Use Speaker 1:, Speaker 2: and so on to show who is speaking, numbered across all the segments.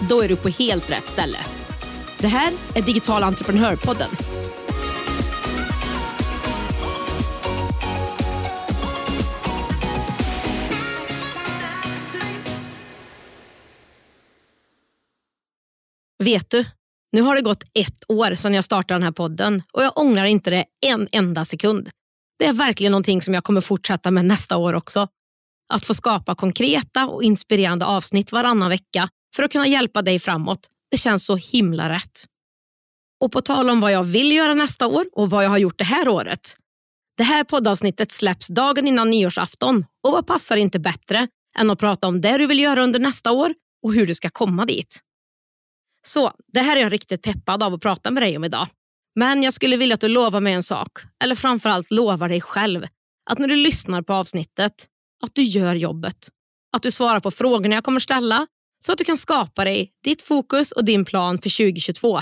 Speaker 1: Då är du på helt rätt ställe. Det här är Digital entreprenörpodden. Vet du, nu har det gått ett år sedan jag startade den här podden och jag ångrar inte det en enda sekund. Det är verkligen någonting som jag kommer fortsätta med nästa år också. Att få skapa konkreta och inspirerande avsnitt varannan vecka för att kunna hjälpa dig framåt. Det känns så himla rätt. Och på tal om vad jag vill göra nästa år och vad jag har gjort det här året. Det här poddavsnittet släpps dagen innan nyårsafton och vad passar inte bättre än att prata om det du vill göra under nästa år och hur du ska komma dit. Så det här är jag riktigt peppad av att prata med dig om idag. Men jag skulle vilja att du lovar mig en sak, eller framförallt lovar dig själv, att när du lyssnar på avsnittet, att du gör jobbet. Att du svarar på frågorna jag kommer ställa så att du kan skapa dig ditt fokus och din plan för 2022.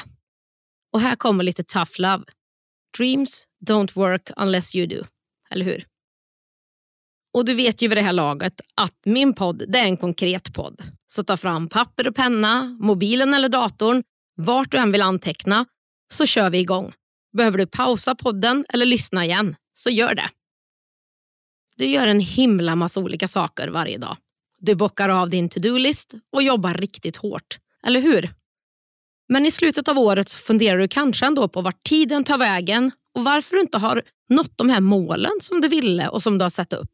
Speaker 1: Och här kommer lite tough love. Dreams don't work unless you do. Eller hur? Och du vet ju vid det här laget att min podd det är en konkret podd. Så ta fram papper och penna, mobilen eller datorn, vart du än vill anteckna, så kör vi igång. Behöver du pausa podden eller lyssna igen, så gör det. Du gör en himla massa olika saker varje dag. Du bockar av din to-do-list och jobbar riktigt hårt, eller hur? Men i slutet av året funderar du kanske ändå på vart tiden tar vägen och varför du inte har nått de här målen som du ville och som du har satt upp.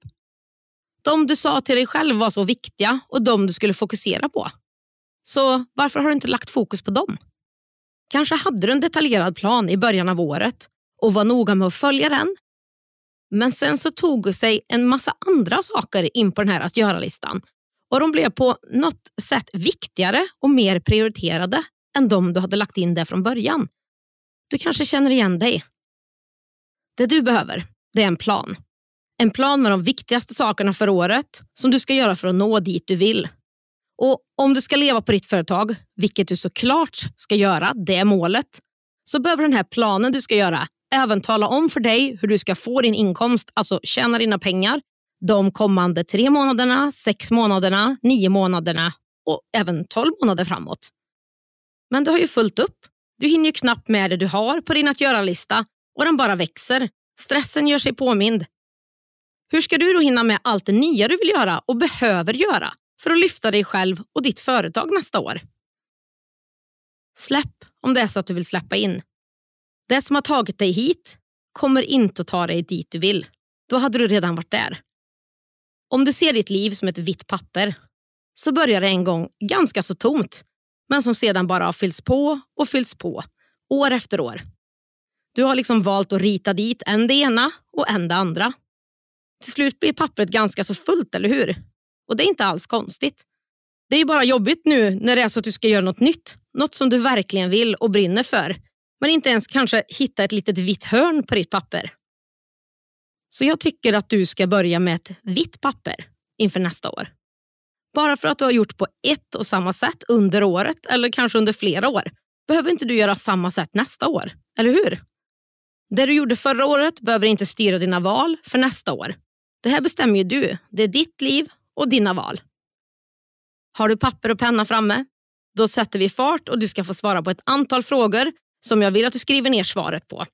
Speaker 1: De du sa till dig själv var så viktiga och de du skulle fokusera på. Så varför har du inte lagt fokus på dem? Kanske hade du en detaljerad plan i början av året och var noga med att följa den. Men sen så tog sig en massa andra saker in på den här att göra-listan och de blev på något sätt viktigare och mer prioriterade än de du hade lagt in där från början. Du kanske känner igen dig. Det du behöver det är en plan. En plan med de viktigaste sakerna för året som du ska göra för att nå dit du vill. Och Om du ska leva på ditt företag, vilket du såklart ska göra, det är målet, så behöver den här planen du ska göra även tala om för dig hur du ska få din inkomst, alltså tjäna dina pengar, de kommande tre månaderna, sex månaderna, nio månaderna och även tolv månader framåt. Men du har ju fullt upp. Du hinner ju knappt med det du har på din att göra-lista och den bara växer. Stressen gör sig påmind. Hur ska du då hinna med allt det nya du vill göra och behöver göra för att lyfta dig själv och ditt företag nästa år? Släpp om det är så att du vill släppa in. Det som har tagit dig hit kommer inte att ta dig dit du vill. Då hade du redan varit där. Om du ser ditt liv som ett vitt papper så börjar det en gång ganska så tomt men som sedan bara har fyllts på och fyllts på år efter år. Du har liksom valt att rita dit en det ena och en det andra. Till slut blir pappret ganska så fullt, eller hur? Och det är inte alls konstigt. Det är bara jobbigt nu när det är så att du ska göra något nytt. Något som du verkligen vill och brinner för. Men inte ens kanske hitta ett litet vitt hörn på ditt papper. Så jag tycker att du ska börja med ett vitt papper inför nästa år. Bara för att du har gjort på ett och samma sätt under året eller kanske under flera år behöver inte du göra samma sätt nästa år, eller hur? Det du gjorde förra året behöver inte styra dina val för nästa år. Det här bestämmer ju du. Det är ditt liv och dina val. Har du papper och penna framme? Då sätter vi fart och du ska få svara på ett antal frågor som jag vill att du skriver ner svaret på.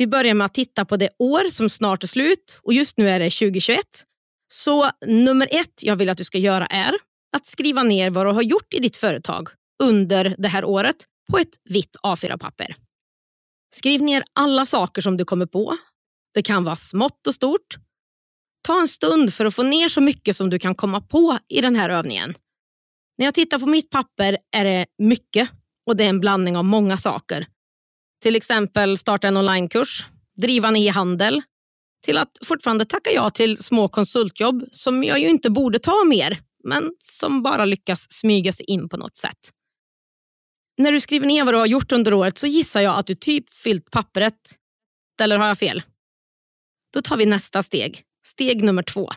Speaker 1: Vi börjar med att titta på det år som snart är slut och just nu är det 2021. Så nummer ett jag vill att du ska göra är att skriva ner vad du har gjort i ditt företag under det här året på ett vitt A4-papper. Skriv ner alla saker som du kommer på. Det kan vara smått och stort. Ta en stund för att få ner så mycket som du kan komma på i den här övningen. När jag tittar på mitt papper är det mycket och det är en blandning av många saker. Till exempel starta en onlinekurs, driva en e-handel, till att fortfarande tacka ja till små konsultjobb som jag ju inte borde ta mer, men som bara lyckas smyga sig in på något sätt. När du skriver ner vad du har gjort under året så gissar jag att du typ fyllt pappret. Eller har jag fel? Då tar vi nästa steg. Steg nummer två.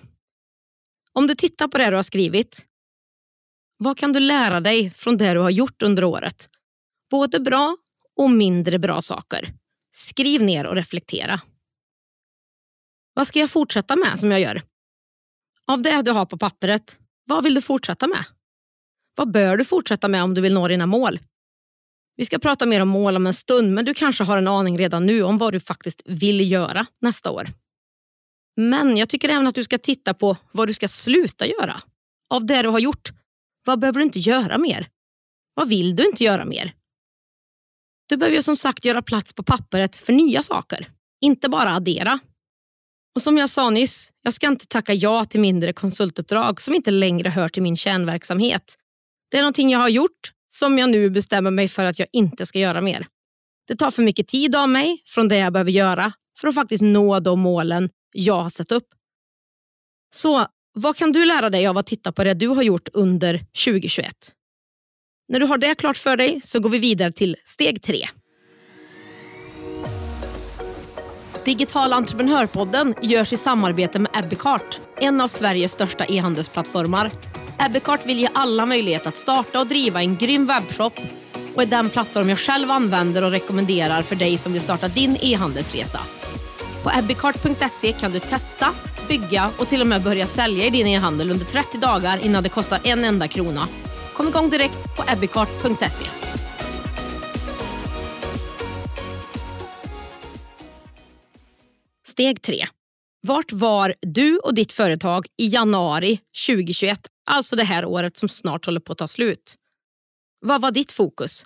Speaker 1: Om du tittar på det du har skrivit, vad kan du lära dig från det du har gjort under året? Både bra och mindre bra saker. Skriv ner och reflektera. Vad ska jag fortsätta med som jag gör? Av det du har på pappret, vad vill du fortsätta med? Vad bör du fortsätta med om du vill nå dina mål? Vi ska prata mer om mål om en stund, men du kanske har en aning redan nu om vad du faktiskt vill göra nästa år. Men jag tycker även att du ska titta på vad du ska sluta göra. Av det du har gjort, vad behöver du inte göra mer? Vad vill du inte göra mer? Du behöver som sagt göra plats på pappret för nya saker, inte bara addera. Och Som jag sa nyss, jag ska inte tacka ja till mindre konsultuppdrag som inte längre hör till min kärnverksamhet. Det är någonting jag har gjort som jag nu bestämmer mig för att jag inte ska göra mer. Det tar för mycket tid av mig från det jag behöver göra för att faktiskt nå de målen jag har satt upp. Så vad kan du lära dig av att titta på det du har gjort under 2021? När du har det klart för dig så går vi vidare till steg tre. Digital entreprenörpodden görs i samarbete med Ebbecart, en av Sveriges största e-handelsplattformar. Ebbecart vill ge alla möjlighet att starta och driva en grym webbshop och är den plattform jag själv använder och rekommenderar för dig som vill starta din e-handelsresa. På ebbecart.se kan du testa, bygga och till och med börja sälja i din e-handel under 30 dagar innan det kostar en enda krona. Kom igång direkt på ebbicart.se. Steg 3. Vart var du och ditt företag i januari 2021, alltså det här året som snart håller på att ta slut? Vad var ditt fokus?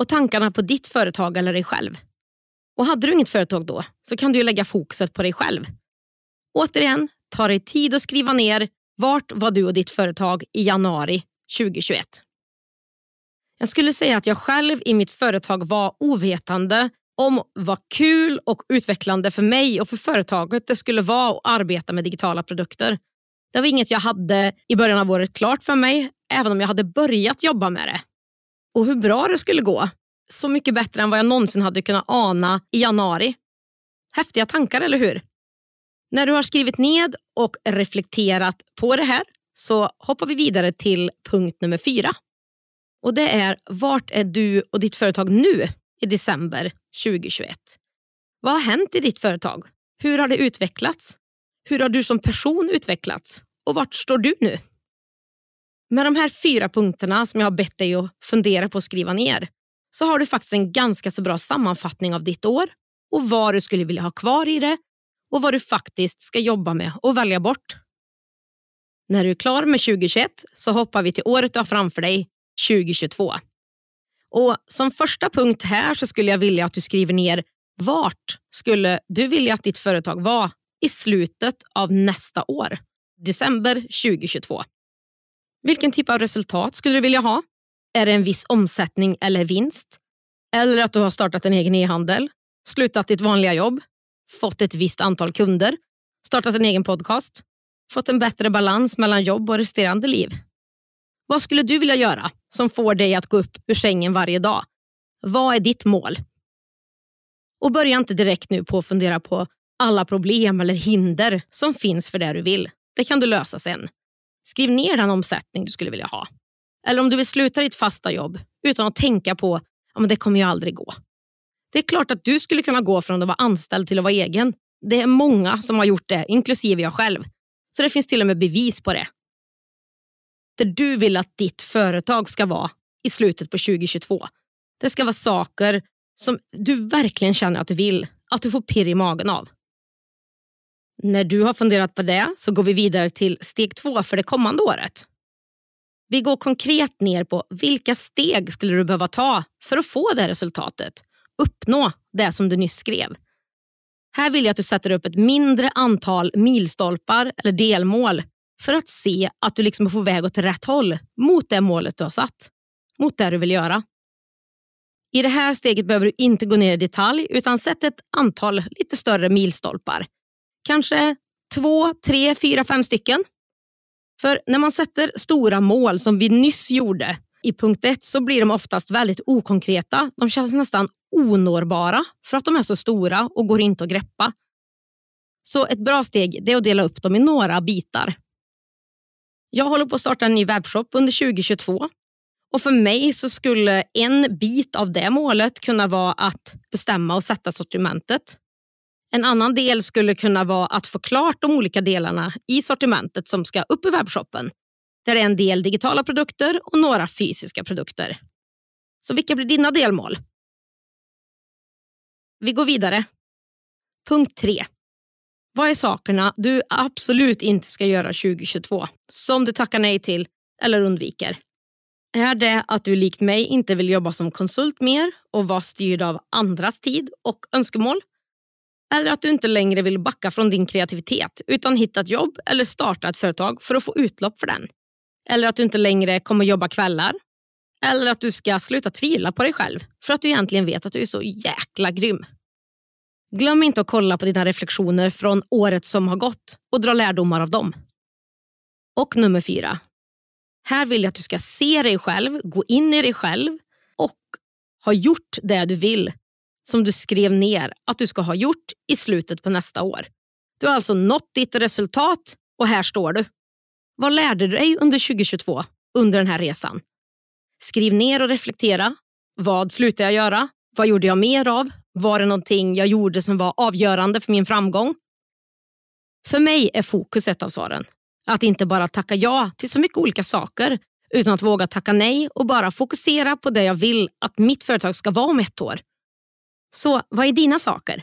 Speaker 1: Och tankarna på ditt företag eller dig själv? Och hade du inget företag då så kan du lägga fokuset på dig själv. Återigen, ta dig tid att skriva ner vart var du och ditt företag i januari 2021. Jag skulle säga att jag själv i mitt företag var ovetande om vad kul och utvecklande för mig och för företaget det skulle vara att arbeta med digitala produkter. Det var inget jag hade i början av året klart för mig, även om jag hade börjat jobba med det. Och hur bra det skulle gå. Så mycket bättre än vad jag någonsin hade kunnat ana i januari. Häftiga tankar, eller hur? När du har skrivit ned och reflekterat på det här så hoppar vi vidare till punkt nummer fyra. Och det är, vart är du och ditt företag nu i december 2021? Vad har hänt i ditt företag? Hur har det utvecklats? Hur har du som person utvecklats? Och vart står du nu? Med de här fyra punkterna som jag har bett dig att fundera på att skriva ner så har du faktiskt en ganska så bra sammanfattning av ditt år och vad du skulle vilja ha kvar i det och vad du faktiskt ska jobba med och välja bort. När du är klar med 2021 så hoppar vi till året du har framför dig, 2022. Och Som första punkt här så skulle jag vilja att du skriver ner vart skulle du vilja att ditt företag var i slutet av nästa år, december 2022. Vilken typ av resultat skulle du vilja ha? Är det en viss omsättning eller vinst? Eller att du har startat en egen e-handel, slutat ditt vanliga jobb, fått ett visst antal kunder, startat en egen podcast, fått en bättre balans mellan jobb och resterande liv. Vad skulle du vilja göra som får dig att gå upp ur sängen varje dag? Vad är ditt mål? Och börja inte direkt nu på att fundera på alla problem eller hinder som finns för det du vill. Det kan du lösa sen. Skriv ner den omsättning du skulle vilja ha. Eller om du vill sluta ditt fasta jobb utan att tänka på att det kommer ju aldrig gå. Det är klart att du skulle kunna gå från att vara anställd till att vara egen. Det är många som har gjort det, inklusive jag själv. Så det finns till och med bevis på det. Där du vill att ditt företag ska vara i slutet på 2022. Det ska vara saker som du verkligen känner att du vill, att du får pirr i magen av. När du har funderat på det så går vi vidare till steg två för det kommande året. Vi går konkret ner på vilka steg skulle du behöva ta för att få det resultatet, uppnå det som du nyss skrev. Här vill jag att du sätter upp ett mindre antal milstolpar eller delmål för att se att du liksom är på väg åt rätt håll mot det målet du har satt, mot det du vill göra. I det här steget behöver du inte gå ner i detalj utan sätt ett antal lite större milstolpar. Kanske två, tre, fyra, fem stycken. För när man sätter stora mål som vi nyss gjorde i punkt ett så blir de oftast väldigt okonkreta. De känns nästan onåbara för att de är så stora och går inte att greppa. Så ett bra steg är att dela upp dem i några bitar. Jag håller på att starta en ny webbshop under 2022 och för mig så skulle en bit av det målet kunna vara att bestämma och sätta sortimentet. En annan del skulle kunna vara att få klart de olika delarna i sortimentet som ska upp i webbshoppen. Där det är en del digitala produkter och några fysiska produkter. Så vilka blir dina delmål? Vi går vidare. Punkt 3. Vad är sakerna du absolut inte ska göra 2022 som du tackar nej till eller undviker? Är det att du likt mig inte vill jobba som konsult mer och vara styrd av andras tid och önskemål? Eller att du inte längre vill backa från din kreativitet utan hitta ett jobb eller starta ett företag för att få utlopp för den? Eller att du inte längre kommer jobba kvällar? Eller att du ska sluta tvivla på dig själv för att du egentligen vet att du är så jäkla grym? Glöm inte att kolla på dina reflektioner från året som har gått och dra lärdomar av dem. Och nummer fyra. Här vill jag att du ska se dig själv, gå in i dig själv och ha gjort det du vill som du skrev ner att du ska ha gjort i slutet på nästa år. Du har alltså nått ditt resultat och här står du. Vad lärde du dig under 2022 under den här resan? Skriv ner och reflektera. Vad slutade jag göra? Vad gjorde jag mer av? Var det någonting jag gjorde som var avgörande för min framgång? För mig är fokus ett av svaren. Att inte bara tacka ja till så mycket olika saker utan att våga tacka nej och bara fokusera på det jag vill att mitt företag ska vara om ett år. Så vad är dina saker?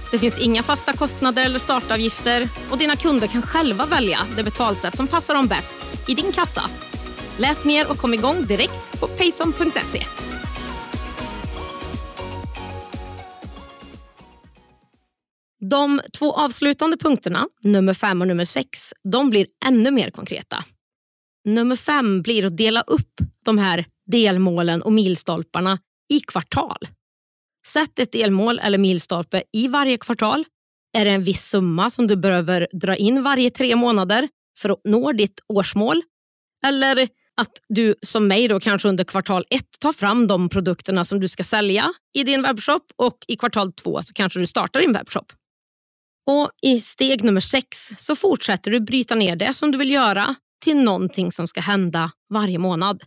Speaker 1: Det finns inga fasta kostnader eller startavgifter och dina kunder kan själva välja det betalsätt som passar dem bäst i din kassa. Läs mer och kom igång direkt på payson.se. De två avslutande punkterna, nummer fem och nummer sex, de blir ännu mer konkreta. Nummer fem blir att dela upp de här delmålen och milstolparna i kvartal. Sätt ett delmål eller milstolpe i varje kvartal. Är det en viss summa som du behöver dra in varje tre månader för att nå ditt årsmål? Eller att du som mig då kanske under kvartal ett tar fram de produkterna som du ska sälja i din webbshop och i kvartal två så kanske du startar din webbshop. Och I steg nummer sex så fortsätter du bryta ner det som du vill göra till någonting som ska hända varje månad.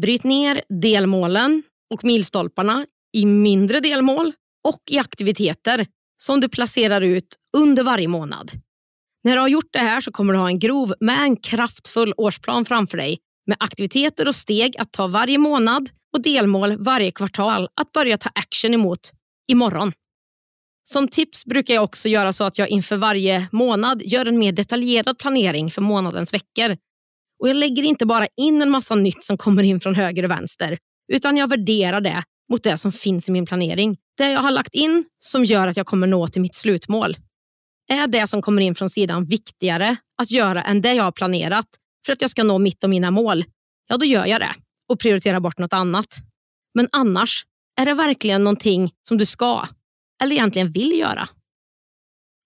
Speaker 1: Bryt ner delmålen och milstolparna i mindre delmål och i aktiviteter som du placerar ut under varje månad. När du har gjort det här så kommer du ha en grov med en kraftfull årsplan framför dig med aktiviteter och steg att ta varje månad och delmål varje kvartal att börja ta action emot imorgon. Som tips brukar jag också göra så att jag inför varje månad gör en mer detaljerad planering för månadens veckor. Och Jag lägger inte bara in en massa nytt som kommer in från höger och vänster, utan jag värderar det mot det som finns i min planering. Det jag har lagt in som gör att jag kommer nå till mitt slutmål. Är det som kommer in från sidan viktigare att göra än det jag har planerat för att jag ska nå mitt och mina mål, ja då gör jag det och prioriterar bort något annat. Men annars, är det verkligen någonting som du ska eller egentligen vill göra?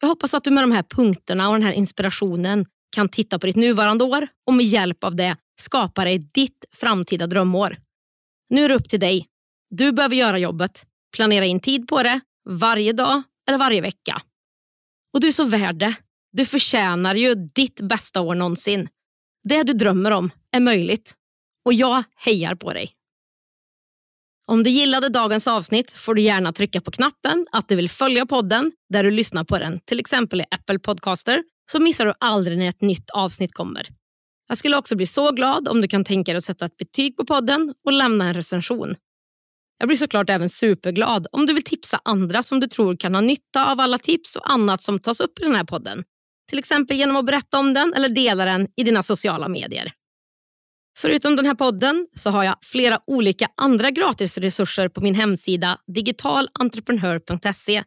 Speaker 1: Jag hoppas att du med de här punkterna och den här inspirationen kan titta på ditt nuvarande år och med hjälp av det skapa dig ditt framtida drömår. Nu är det upp till dig du behöver göra jobbet, planera in tid på det, varje dag eller varje vecka. Och du är så värd det. Du förtjänar ju ditt bästa år någonsin. Det du drömmer om är möjligt. Och jag hejar på dig. Om du gillade dagens avsnitt får du gärna trycka på knappen att du vill följa podden där du lyssnar på den, till exempel i Apple Podcaster, så missar du aldrig när ett nytt avsnitt kommer. Jag skulle också bli så glad om du kan tänka dig att sätta ett betyg på podden och lämna en recension. Jag blir såklart även superglad om du vill tipsa andra som du tror kan ha nytta av alla tips och annat som tas upp i den här podden. till exempel genom att berätta om den eller dela den i dina sociala medier. Förutom den här podden så har jag flera olika andra gratisresurser på min hemsida digitalentreprenör.se.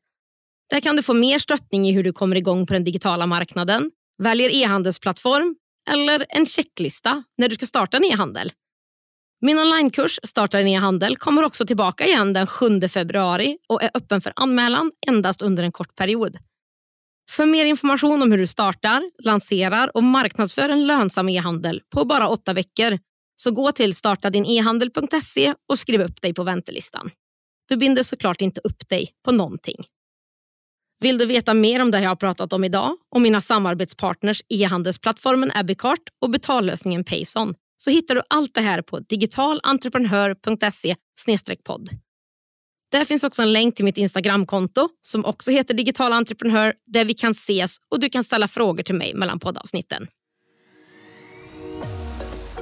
Speaker 1: Där kan du få mer stöttning i hur du kommer igång på den digitala marknaden, väljer e-handelsplattform eller en checklista när du ska starta en e-handel. Min onlinekurs Starta din e-handel kommer också tillbaka igen den 7 februari och är öppen för anmälan endast under en kort period. För mer information om hur du startar, lanserar och marknadsför en lönsam e-handel på bara åtta veckor så gå till startadinehandel.se och skriv upp dig på väntelistan. Du binder såklart inte upp dig på någonting. Vill du veta mer om det jag har pratat om idag och mina samarbetspartners e-handelsplattformen Abicart och betallösningen Payson så hittar du allt det här på digitalentreprenör.se podd. Där finns också en länk till mitt Instagramkonto som också heter Digital Entreprenör där vi kan ses och du kan ställa frågor till mig mellan poddavsnitten.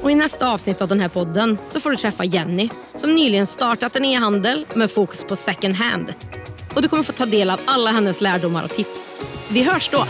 Speaker 1: Och I nästa avsnitt av den här podden så får du träffa Jenny som nyligen startat en e-handel med fokus på second hand. Och Du kommer få ta del av alla hennes lärdomar och tips. Vi hörs då!